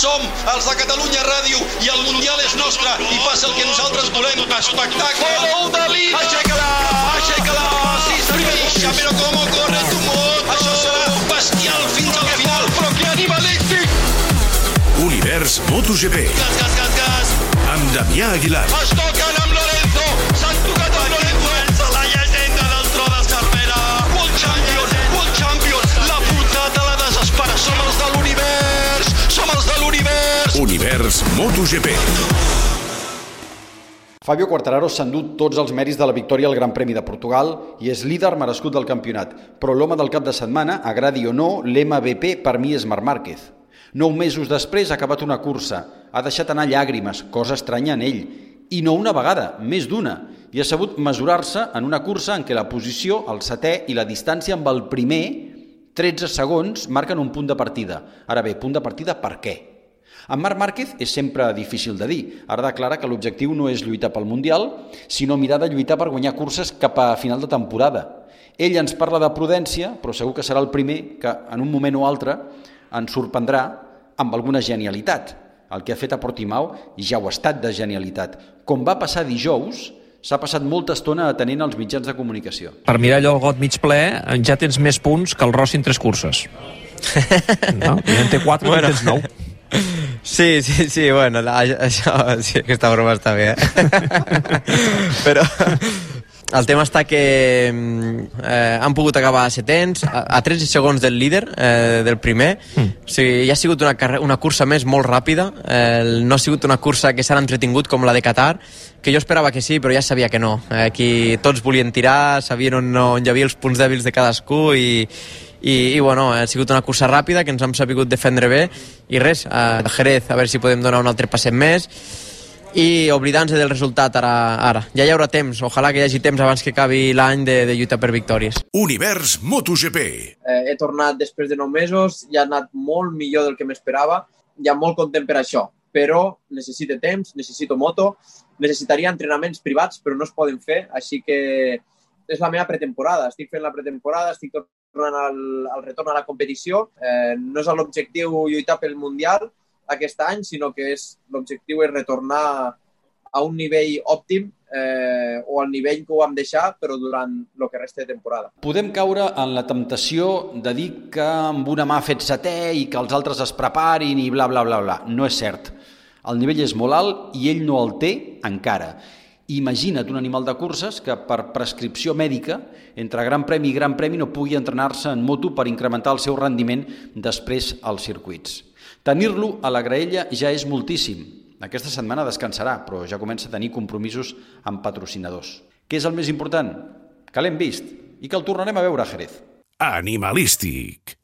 Som els de Catalunya Ràdio i el Mundial és nostre i passa el que nosaltres volem. Espectacle! Gol de Lina! Aixeca-la! Aixeca-la! Sí, senyor! Però com corre tu moto! Això serà bestial fins al final! Però que animalístic! Univers MotoGP. Gas, gas, gas, gas! Amb Damià Aguilar. Es toquen amb Lorenzo! S'han Univers MotoGP. Fabio Quartararo s'ha endut tots els mèrits de la victòria al Gran Premi de Portugal i és líder merescut del campionat, però l'home del cap de setmana, agradi o no, l'MVP per mi és Marc Márquez. Nou mesos després ha acabat una cursa, ha deixat anar llàgrimes, cosa estranya en ell, i no una vegada, més d'una, i ha sabut mesurar-se en una cursa en què la posició, el setè i la distància amb el primer, 13 segons, marquen un punt de partida. Ara bé, punt de partida per què? En Marc Márquez és sempre difícil de dir. Ara declara que l'objectiu no és lluitar pel Mundial, sinó mirar de lluitar per guanyar curses cap a final de temporada. Ell ens parla de prudència, però segur que serà el primer que en un moment o altre ens sorprendrà amb alguna genialitat. El que ha fet a Portimao ja ho ha estat de genialitat. Com va passar dijous, s'ha passat molta estona atenent els mitjans de comunicació. Per mirar allò el got mig ple, ja tens més punts que el Rossi en tres curses. No? I en té quatre, bueno. en tens nou. Sí, sí, sí, bueno, la, això, sí, aquesta broma està bé, eh? El tema està que eh, han pogut acabar setents, a, a 13 segons del líder, eh, del primer. Mm. O sigui, ja ha sigut una, una cursa més molt ràpida, eh, no ha sigut una cursa que s'ha entretingut com la de Qatar, que jo esperava que sí, però ja sabia que no. Eh, aquí tots volien tirar, sabien on, on hi havia els punts dèbils de cadascú i, i, i bueno, ha sigut una cursa ràpida que ens hem sabut defendre bé i res, a Jerez a veure si podem donar un altre passet més i oblidant-se del resultat ara, ara. Ja hi haurà temps, ojalà que hi hagi temps abans que acabi l'any de, de lluita per victòries. Univers MotoGP. Eh, he tornat després de 9 mesos, ja ha anat molt millor del que m'esperava, ja molt content per això, però necessito temps, necessito moto, necessitaria entrenaments privats, però no es poden fer, així que és la meva pretemporada. Estic fent la pretemporada, estic tornant al, al retorn a la competició. Eh, no és l'objectiu lluitar pel Mundial aquest any, sinó que l'objectiu és retornar a un nivell òptim eh, o al nivell que ho vam deixar, però durant el que resta de temporada. Podem caure en la temptació de dir que amb una mà ha fet setè i que els altres es preparin i bla, bla, bla, bla. No és cert. El nivell és molt alt i ell no el té encara. Imagina't un animal de curses que per prescripció mèdica, entre Gran Premi i Gran Premi, no pugui entrenar-se en moto per incrementar el seu rendiment després als circuits. Tenir-lo a la graella ja és moltíssim. Aquesta setmana descansarà, però ja comença a tenir compromisos amb patrocinadors. Què és el més important? Que l'hem vist i que el tornarem a veure a Jerez. Animalístic.